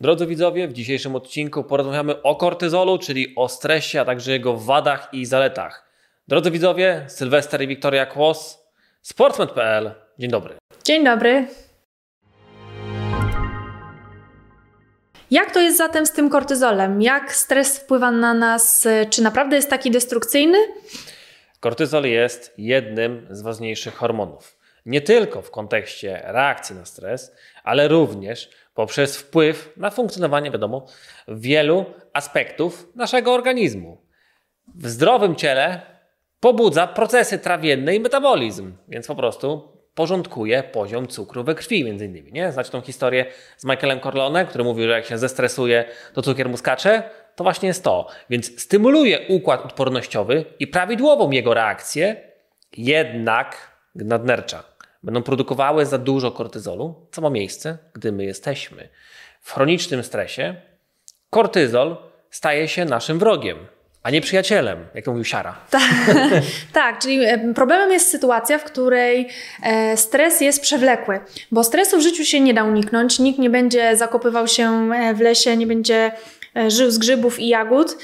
Drodzy widzowie, w dzisiejszym odcinku porozmawiamy o kortyzolu, czyli o stresie, a także jego wadach i zaletach. Drodzy widzowie, Sylwester i Wiktoria Kłos, sportsmet.pl. Dzień dobry. Dzień dobry. Jak to jest zatem z tym kortyzolem? Jak stres wpływa na nas? Czy naprawdę jest taki destrukcyjny? Kortyzol jest jednym z ważniejszych hormonów. Nie tylko w kontekście reakcji na stres, ale również poprzez wpływ na funkcjonowanie, wiadomo, wielu aspektów naszego organizmu. W zdrowym ciele pobudza procesy trawienne i metabolizm, więc po prostu porządkuje poziom cukru we krwi, między innymi. Nie? Znacie tą historię z Michaelem Corleone, który mówił, że jak się zestresuje, to cukier mu skacze? To właśnie jest to. Więc stymuluje układ odpornościowy i prawidłową jego reakcję, jednak nadnercza będą produkowały za dużo kortyzolu, co ma miejsce, gdy my jesteśmy w chronicznym stresie. Kortyzol staje się naszym wrogiem, a nie przyjacielem, jak to mówił Siara. Tak, tak, czyli e, problemem jest sytuacja, w której e, stres jest przewlekły, bo stresu w życiu się nie da uniknąć, nikt nie będzie zakopywał się e, w lesie, nie będzie żył z grzybów i jagód.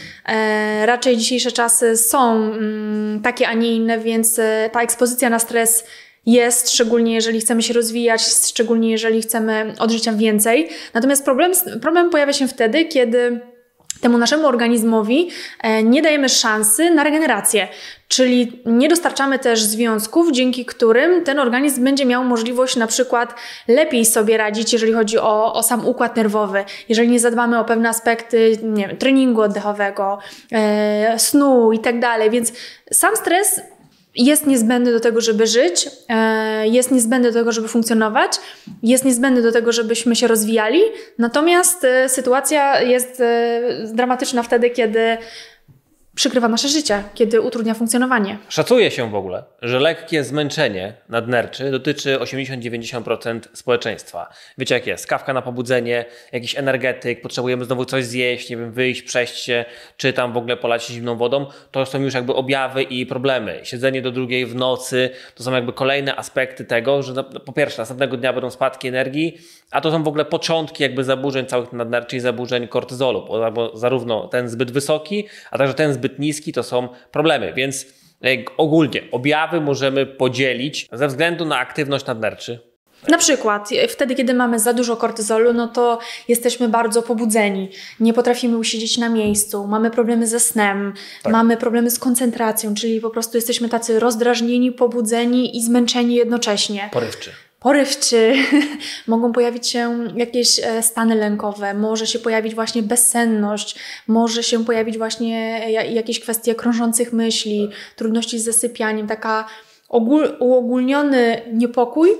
Raczej dzisiejsze czasy są mm, takie, a nie inne, więc ta ekspozycja na stres jest, szczególnie jeżeli chcemy się rozwijać, szczególnie jeżeli chcemy od życia więcej. Natomiast problem, problem pojawia się wtedy, kiedy temu naszemu organizmowi e, nie dajemy szansy na regenerację, czyli nie dostarczamy też związków, dzięki którym ten organizm będzie miał możliwość na przykład lepiej sobie radzić, jeżeli chodzi o, o sam układ nerwowy, jeżeli nie zadbamy o pewne aspekty nie wiem, treningu oddechowego, e, snu i tak dalej. Więc sam stres jest niezbędny do tego, żeby żyć, e, jest niezbędny do tego, żeby funkcjonować, jest niezbędny do tego, żebyśmy się rozwijali. Natomiast e, sytuacja jest e, dramatyczna wtedy, kiedy przykrywa nasze życie, kiedy utrudnia funkcjonowanie. Szacuje się w ogóle, że lekkie zmęczenie nadnerczy dotyczy 80-90% społeczeństwa. Wiecie jak jest, kawka na pobudzenie, jakiś energetyk, potrzebujemy znowu coś zjeść, nie wiem, wyjść, przejść się, czy tam w ogóle polać się zimną wodą, to są już jakby objawy i problemy. Siedzenie do drugiej w nocy, to są jakby kolejne aspekty tego, że po pierwsze następnego dnia będą spadki energii, a to są w ogóle początki jakby zaburzeń całych nadnerczy i zaburzeń kortyzolu, bo zarówno ten zbyt wysoki, a także ten zbyt niski to są problemy, więc e, ogólnie objawy możemy podzielić ze względu na aktywność nadnerczy. Na przykład e, wtedy, kiedy mamy za dużo kortyzolu, no to jesteśmy bardzo pobudzeni, nie potrafimy usiedzieć na miejscu, mamy problemy ze snem, tak. mamy problemy z koncentracją, czyli po prostu jesteśmy tacy rozdrażnieni, pobudzeni i zmęczeni jednocześnie. Porywczy porywczy, mogą pojawić się jakieś e, stany lękowe, może się pojawić właśnie bezsenność, może się pojawić właśnie jakieś kwestie krążących myśli, trudności z zasypianiem, taka uogólniony niepokój,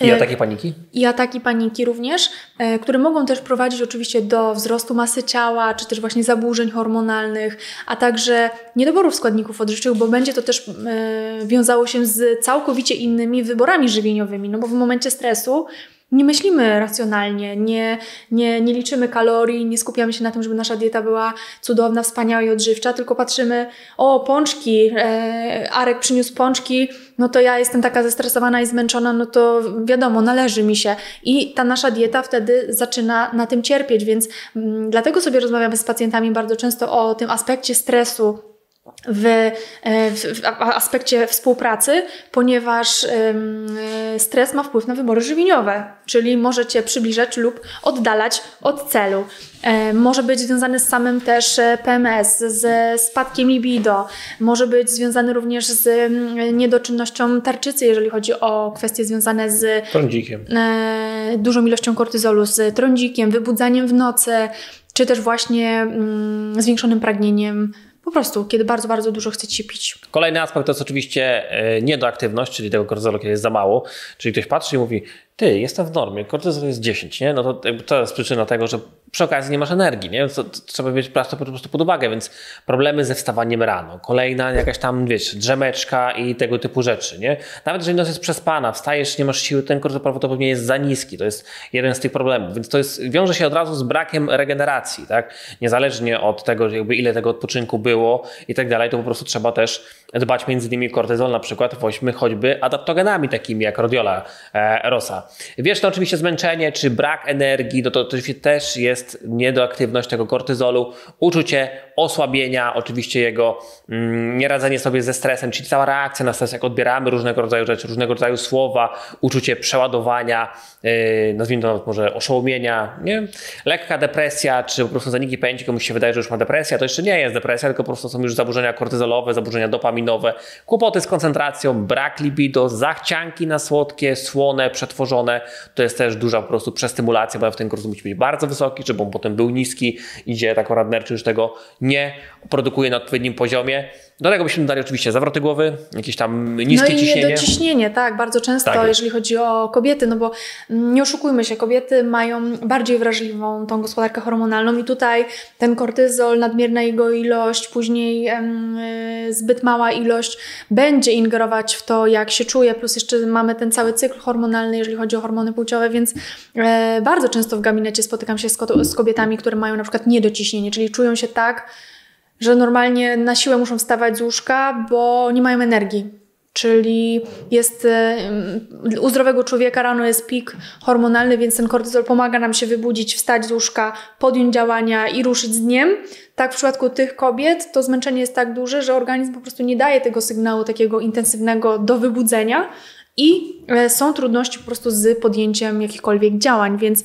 i e, ataki paniki? I ataki paniki również, e, które mogą też prowadzić oczywiście do wzrostu masy ciała, czy też właśnie zaburzeń hormonalnych, a także niedoborów składników odżywczych, bo będzie to też e, wiązało się z całkowicie innymi wyborami żywieniowymi, no bo w momencie stresu nie myślimy racjonalnie, nie, nie, nie liczymy kalorii, nie skupiamy się na tym, żeby nasza dieta była cudowna, wspaniała i odżywcza, tylko patrzymy, o pączki, e, Arek przyniósł pączki, no to ja jestem taka zestresowana i zmęczona, no to wiadomo, należy mi się. I ta nasza dieta wtedy zaczyna na tym cierpieć, więc m, mm, dlatego sobie rozmawiamy z pacjentami bardzo często o tym aspekcie stresu, w, e, w, w, aspekcie współpracy, ponieważ stres ma wpływ na wybory żywieniowe, czyli może cię przybliżać lub oddalać od celu. E, może być związany z samym też e, PMS, ze spadkiem libido, może być związany również z niedoczynnością tarczycy, jeżeli chodzi o kwestie związane z trądzikiem. dużą ilością kortyzolu, z trądzikiem, wybudzaniem w nocy, czy też właśnie mm, zwiększonym pragnieniem po prostu, kiedy bardzo, bardzo dużo chcecie pić. Kolejny aspekt to jest oczywiście e, niedoaktywność, czyli tego kortyzolu, kiedy jest za mało. Czyli ktoś patrzy i mówi, ty, jestem w normie, kortyzol jest 10, nie? No to, to jest przyczyna tego, że przy okazji nie masz energii, nie? To, to trzeba mieć to po prostu pod uwagę, więc problemy ze wstawaniem rano, kolejna jakaś tam, wiesz, drzemeczka i tego typu rzeczy, nie? Nawet jeżeli noc jest przespana, wstajesz, nie masz siły, ten kortyzol prawdopodobnie jest za niski, to jest jeden z tych problemów, więc to jest, wiąże się od razu z brakiem regeneracji, tak? Niezależnie od tego, jakby ile tego odpoczynku było i tak dalej, to po prostu trzeba też dbać innymi kortyzol na przykład weźmy choćby adaptogenami takimi jak rodiola e, rosa. Wieczne oczywiście zmęczenie czy brak energii, no to, to też jest niedoaktywność tego kortyzolu, uczucie osłabienia, oczywiście jego mm, nieradzenie sobie ze stresem, czyli cała reakcja na stres, jak odbieramy różnego rodzaju rzeczy, różnego rodzaju słowa, uczucie przeładowania, yy, nazwijmy to nawet może oszołomienia, nie? lekka depresja, czy po prostu zaniki pamięci, komuś się wydaje, że już ma depresję, to jeszcze nie jest depresja, tylko po prostu są już zaburzenia kortyzolowe, zaburzenia dopaminowe, kłopoty z koncentracją, brak libido, zachcianki na słodkie, słone, przetworzone, to jest też duża po prostu przestymulacja, bo w ten kortyzol musi być bardzo wysoki, żeby on potem był niski, idzie tak radnerczy już tego nie produkuje na odpowiednim poziomie. Do tego byśmy dali oczywiście zawroty głowy, jakieś tam niskie no i ciśnienie. tak, bardzo często, tak jeżeli chodzi o kobiety, no bo nie oszukujmy się, kobiety mają bardziej wrażliwą tą gospodarkę hormonalną i tutaj ten kortyzol, nadmierna jego ilość, później em, zbyt mała ilość będzie ingerować w to, jak się czuje, plus jeszcze mamy ten cały cykl hormonalny, jeżeli chodzi o hormony płciowe, więc e, bardzo często w gabinecie spotykam się z, z kobietami, które mają na przykład niedociśnienie, czyli czują się tak, że normalnie na siłę muszą wstawać z łóżka, bo nie mają energii. Czyli jest u zdrowego człowieka rano jest pik hormonalny, więc ten kortyzol pomaga nam się wybudzić, wstać z łóżka, podjąć działania i ruszyć z dniem. Tak w przypadku tych kobiet to zmęczenie jest tak duże, że organizm po prostu nie daje tego sygnału takiego intensywnego do wybudzenia i e, są trudności po prostu z podjęciem jakichkolwiek działań, więc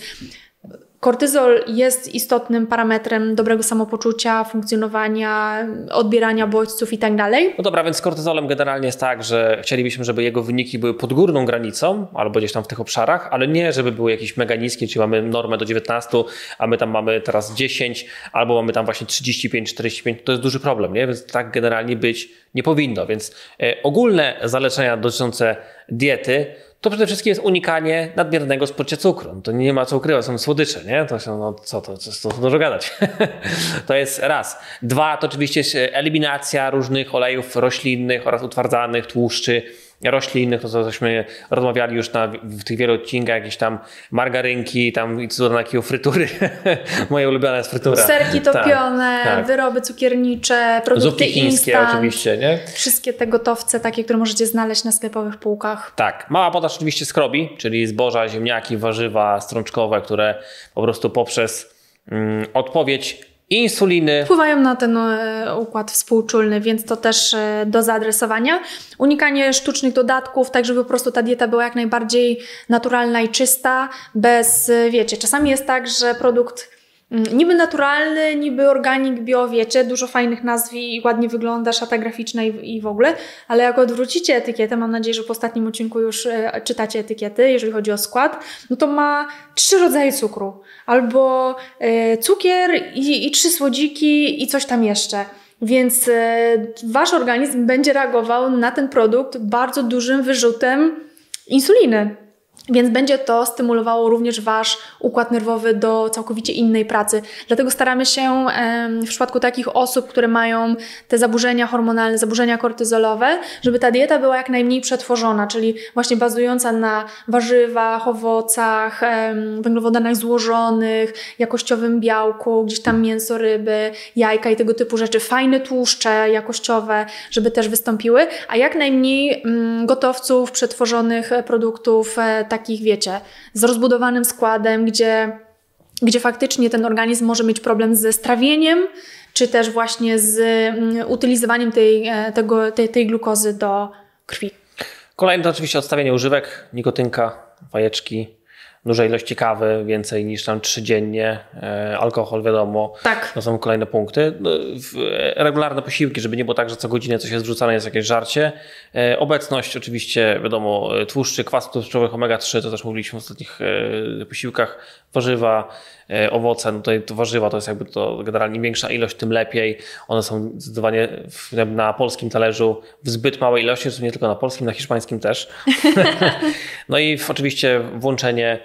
Kortyzol jest istotnym parametrem dobrego samopoczucia, funkcjonowania, odbierania bodźców i tak dalej. No dobra, więc z kortyzolem generalnie jest tak, że chcielibyśmy, żeby jego wyniki były pod górną granicą albo gdzieś tam w tych obszarach, ale nie, żeby były jakieś mega niskie, czyli mamy normę do 19, a my tam mamy teraz 10 albo mamy tam właśnie 35, 45. To jest duży problem, nie? Więc tak generalnie być nie powinno. Więc e, ogólne zalecenia dotyczące diety to przede wszystkim jest unikanie nadmiernego spożycia cukru. No to nie ma co ukrywać, są słodycze, nie? To się, no co to, to, to dużo gadać. to jest raz. Dwa, to oczywiście jest eliminacja różnych olejów roślinnych oraz utwardzanych, tłuszczy, roślinnych, to co żeśmy rozmawiali już na, w tych wielu odcinkach, jakieś tam margarynki, tam i co na frytury. Moje ulubione jest frytura. Serki tak, topione, tak, tak. wyroby cukiernicze, produkty Zupki chińskie instant, oczywiście, nie? Wszystkie te gotowce takie, które możecie znaleźć na sklepowych półkach. Tak. Mała podaż oczywiście skrobi, czyli zboża, ziemniaki, warzywa strączkowe, które po prostu poprzez mm, odpowiedź insuliny. Wpływają na ten e, układ współczulny, więc to też e, do zaadresowania. Unikanie sztucznych dodatków, tak żeby po prostu ta dieta była jak najbardziej naturalna i czysta, bez, e, wiecie, czasami jest tak, że produkt niby naturalny, niby organik, bio, wiecie, dużo fajnych nazw i ładnie wygląda, szata graficzna i, i w ogóle, ale jak odwrócicie etykietę, mam nadzieję, że w ostatnim odcinku już e, czytacie etykiety, jeżeli chodzi o skład, no to ma trzy rodzaje cukru, albo e, cukier i, i trzy słodziki i coś tam jeszcze. Więc e, wasz organizm będzie reagował na ten produkt bardzo dużym wyrzutem insuliny. Więc będzie to stymulowało również Wasz układ nerwowy do całkowicie innej pracy. Dlatego staramy się w przypadku takich osób, które mają te zaburzenia hormonalne, zaburzenia kortyzolowe, żeby ta dieta była jak najmniej przetworzona, czyli właśnie bazująca na warzywach, owocach, węglowodanach złożonych, jakościowym białku, gdzieś tam mięso, ryby, jajka i tego typu rzeczy. Fajne tłuszcze jakościowe, żeby też wystąpiły, a jak najmniej mm, gotowców, przetworzonych produktów, e, takich, wiecie, z rozbudowanym składem, gdzie, gdzie faktycznie ten organizm może mieć problem ze strawieniem, czy też właśnie z mm, utylizowaniem tej, e, tego, tej, tej glukozy do krwi. Kolejne to oczywiście odstawienie używek, nikotynka, fajeczki, dużej ilości kawy, więcej niż tam trzy dziennie, e, alkohol wiadomo, tak. to są kolejne punkty. No, regularne posiłki, żeby nie było tak, że co godzinę coś jest wrzucane, jest jakieś żarcie. E, obecność oczywiście, wiadomo, tłuszczy, kwasów tłuszczowych omega-3, to też mówiliśmy w ostatnich e, posiłkach, warzywa, E, owoce, no tutaj to warzywa to jest jakby to generalnie większa ilość, tym lepiej. One są zdecydowanie na polskim talerzu w zbyt małej ilości, nie tylko na polskim, na hiszpańskim też. no i oczywiście włączenie e,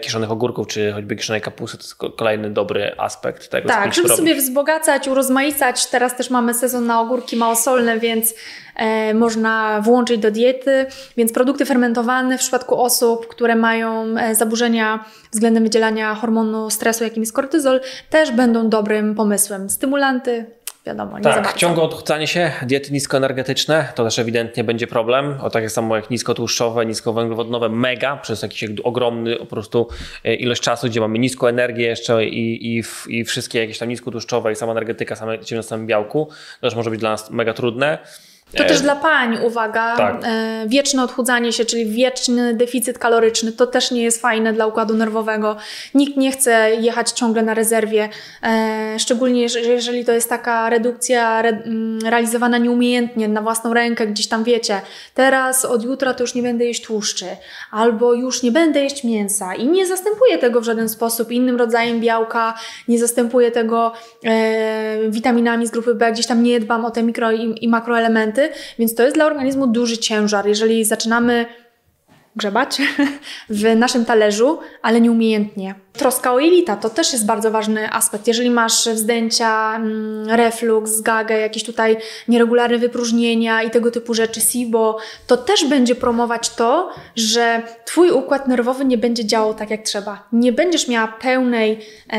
kiszonych ogórków, czy choćby kiszonej kapusty, to jest kolejny dobry aspekt tego. Tak, żeby sobie wzbogacać, urozmaicać. Teraz też mamy sezon na ogórki małosolne, więc e, można włączyć do diety. Więc produkty fermentowane w przypadku osób, które mają e, zaburzenia względem wydzielania hormonu stresu, jakim jest kortyzol, też będą dobrym pomysłem. Stymulanty wiadomo, nie tak, ciągłe odchudzanie się, diety niskoenergetyczne, to też ewidentnie będzie problem. O takie samo jak niskotłuszczowe, niskowęglowodanowe, mega, przez jakiś ogromny po prostu e, ilość czasu, gdzie mamy niską energię jeszcze i, i, i wszystkie jakieś tam niskotłuszczowe i sama energetyka same, na samym białku, to też może być dla nas mega trudne. To też dla pań, uwaga, tak. e, wieczne odchudzanie się, czyli wieczny deficyt kaloryczny, to też nie jest fajne dla układu nerwowego. Nikt nie chce jechać ciągle na rezerwie, e, szczególnie jeżeli to jest taka redukcja re, realizowana nieumiejętnie, na własną rękę, gdzieś tam wiecie, teraz od jutra to już nie będę jeść tłuszczy, albo już nie będę jeść mięsa i nie zastępuję tego w żaden sposób innym rodzajem białka, nie zastępuję tego e, witaminami z grupy B, gdzieś tam nie dbam o te mikro i, i makroelementy, więc to jest dla organizmu duży ciężar. Jeżeli zaczynamy grzebać w naszym talerzu, ale nieumiejętnie. Troska o jelita to też jest bardzo ważny aspekt. Jeżeli masz wzdęcia, mm, reflux, zgagę, jakieś tutaj nieregularne wypróżnienia i tego typu rzeczy, SIBO, to też będzie promować to, że Twój układ nerwowy nie będzie działał tak jak trzeba. Nie będziesz miała pełnej e,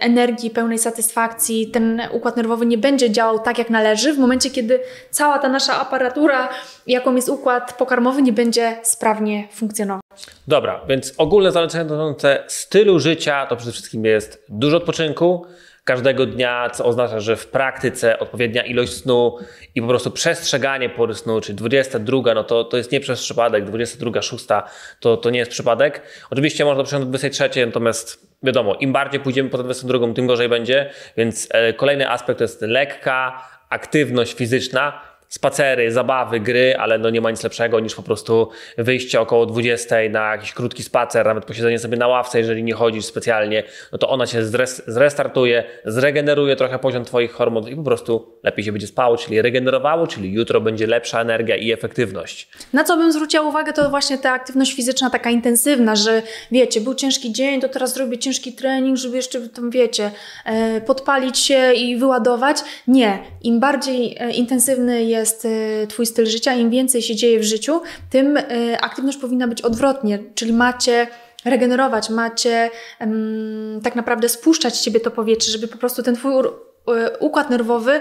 energii, pełnej satysfakcji. Ten układ nerwowy nie będzie działał tak jak należy w momencie, kiedy cała ta nasza aparatura, jaką jest układ pokarmowy, nie będzie sprawnie funkcjonować. Dobra, więc ogólne zalecenia dotyczące stylu życia to przede wszystkim jest dużo odpoczynku każdego dnia, co oznacza, że w praktyce odpowiednia ilość snu i po prostu przestrzeganie pory snu, czyli 22, no to, to jest nie przez przypadek, 22, 6 to, to nie jest przypadek. Oczywiście można przyjąć do 23, natomiast wiadomo, im bardziej pójdziemy po 22, tym gorzej będzie, więc e, kolejny aspekt to jest lekka aktywność fizyczna, spacery, zabawy, gry, ale no nie ma nic lepszego niż po prostu wyjście około 20 na jakiś krótki spacer, nawet posiedzenie sobie na ławce, jeżeli nie chodzisz specjalnie, no to ona się zrestartuje, zregeneruje trochę poziom Twoich hormonów i po prostu lepiej się będzie spało, czyli regenerowało, czyli jutro będzie lepsza energia i efektywność. Na co bym zwróciła uwagę, to właśnie ta aktywność fizyczna taka intensywna, że wiecie, był ciężki dzień, to teraz zrobię ciężki trening, żeby jeszcze tam, wiecie, e, podpalić się i wyładować. Nie. Im bardziej e, intensywny jest jest y, Twój styl życia, im więcej się dzieje w życiu, tym y, aktywność powinna być odwrotnie, czyli macie regenerować, macie tak naprawdę spuszczać z Ciebie to powietrze, żeby po prostu ten Twój y, układ nerwowy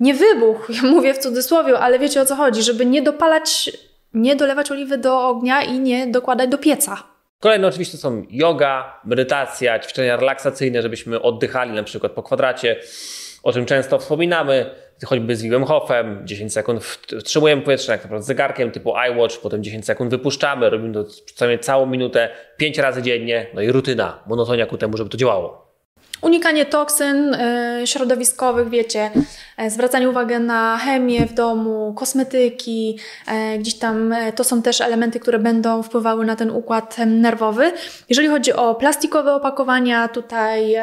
nie wybuchł, mówię w cudzysłowie, ale wiecie o co chodzi, żeby nie dopalać, nie dolewać oliwy do ognia i nie dokładać do pieca. Kolejne oczywiście są yoga, medytacja, ćwiczenia relaksacyjne, żebyśmy oddychali na przykład po kwadracie, o czym często wspominamy choćby z Wim Hofem, 10 sekund wstrzymujemy powietrze, jak naprawdę zegarkiem typu iWatch, potem 10 sekund wypuszczamy, robimy to przynajmniej całą minutę, 5 razy dziennie, no i rutyna, monotonia ku temu, żeby to działało. Unikanie toksyn y, środowiskowych, wiecie, zwracanie uwagi na chemię w domu, kosmetyki, y, gdzieś tam to są też elementy, które będą wpływały na ten układ nerwowy. Jeżeli chodzi o plastikowe opakowania, tutaj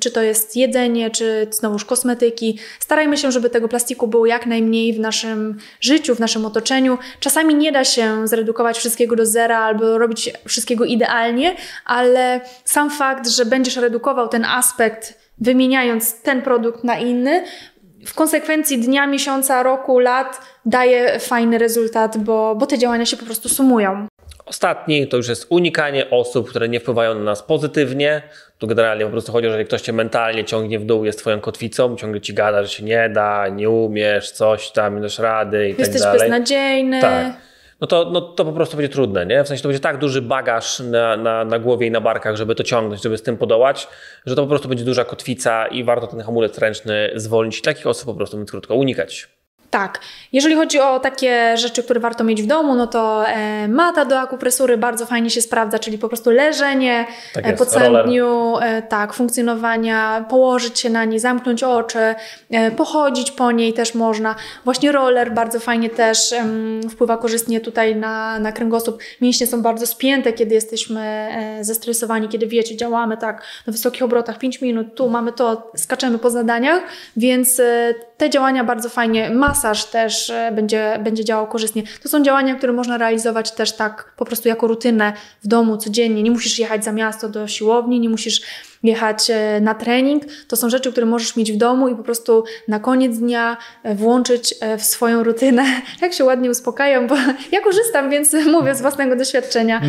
czy to jest jedzenie, czy znowuż kosmetyki, starajmy się, żeby tego plastiku było jak najmniej w naszym życiu, w naszym otoczeniu. Czasami nie da się zredukować wszystkiego do zera albo robić wszystkiego idealnie, ale sam fakt, że będziesz redukował ten aspekt, wymieniając ten produkt na inny, w konsekwencji dnia, miesiąca, roku, lat daje fajny rezultat, bo, bo te działania się po prostu sumują. Ostatni to już jest unikanie osób, które nie wpływają na nas pozytywnie. Tu generalnie po prostu chodzi o, że ktoś cię mentalnie ciągnie w dół, jest twoją kotwicą, ciągle ci gada, że się nie da, nie umiesz, coś tam, nie dasz rady i Jesteś tak dalej. Jesteś beznadziejny. Tak no to, no to po prostu będzie trudne, nie? W sensie to będzie tak duży bagaż na, na, na głowie i na barkach, żeby to ciągnąć, żeby z tym podołać, że to po prostu będzie duża kotwica i warto ten hamulec ręczny zwolnić. Takich osób po prostu krótko unikać. Tak. Jeżeli chodzi o takie rzeczy, które warto mieć w domu, no to e, mata do akupresury bardzo fajnie się sprawdza, czyli po prostu leżenie tak e, po całym dniu, e, tak, funkcjonowania, położyć się na niej, zamknąć oczy, e, pochodzić po niej też można. Właśnie roller bardzo fajnie też wpływa korzystnie tutaj na, na kręgosłup. Mięśnie są bardzo spięte, kiedy jesteśmy e, zestresowani, kiedy wiecie, działamy tak na wysokich obrotach, 5 minut, tu mamy to, skaczemy po zadaniach, więc e, te działania bardzo fajnie, masaż też e, będzie, będzie działał korzystnie. To są działania, które można realizować też tak po prostu jako rutynę w domu codziennie. Nie musisz jechać za miasto do siłowni, nie musisz jechać e, na trening. To są rzeczy, które możesz mieć w domu i po prostu na koniec dnia e, włączyć w swoją rutynę. Jak się ładnie uspokajam, bo ja korzystam, więc mówię z własnego doświadczenia.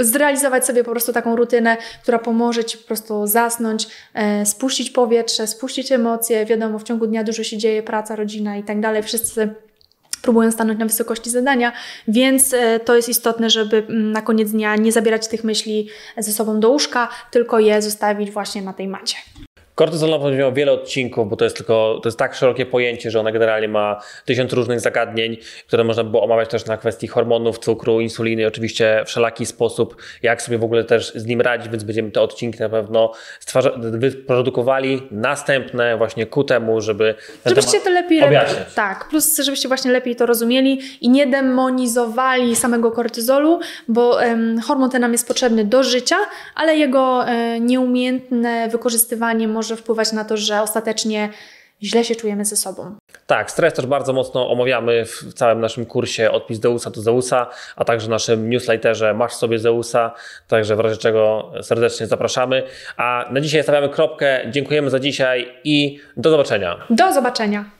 Zrealizować sobie po prostu taką rutynę, która pomoże Ci po prostu zasnąć, spuścić powietrze, spuścić emocje. Wiadomo, w ciągu dnia dużo się dzieje, praca, rodzina i tak dalej. Wszyscy próbują stanąć na wysokości zadania, więc e, to jest istotne, żeby mm, na koniec dnia nie zabierać tych myśli ze sobą do łóżka, tylko je zostawić właśnie na tej macie. Kortyzol na pewno miał wiele odcinków, bo to jest tylko, to jest tak szerokie pojęcie, że ona generalnie ma tysiąc różnych zagadnień, które można by było omawiać też na kwestii hormonów, cukru, insuliny, oczywiście wszelaki sposób, jak sobie w ogóle też z nim radzić, więc będziemy te odcinki na pewno wyprodukowali następne właśnie ku temu, żeby żebyście to lepiej objaśniać. Tak, plus żebyście właśnie lepiej to rozumieli i nie demonizowali samego kortyzolu, bo um, hormon ten nam jest potrzebny do życia, ale jego um, nieumiejętne wykorzystywanie może może wpływać na to, że ostatecznie źle się czujemy ze sobą. Tak, stres też bardzo mocno omawiamy w całym naszym kursie Odpis Zeusa do Zeusa, a także w naszym newsletterze Masz sobie Zeusa, także w razie czego serdecznie zapraszamy. A na dzisiaj stawiamy kropkę. Dziękujemy za dzisiaj i do zobaczenia. Do zobaczenia.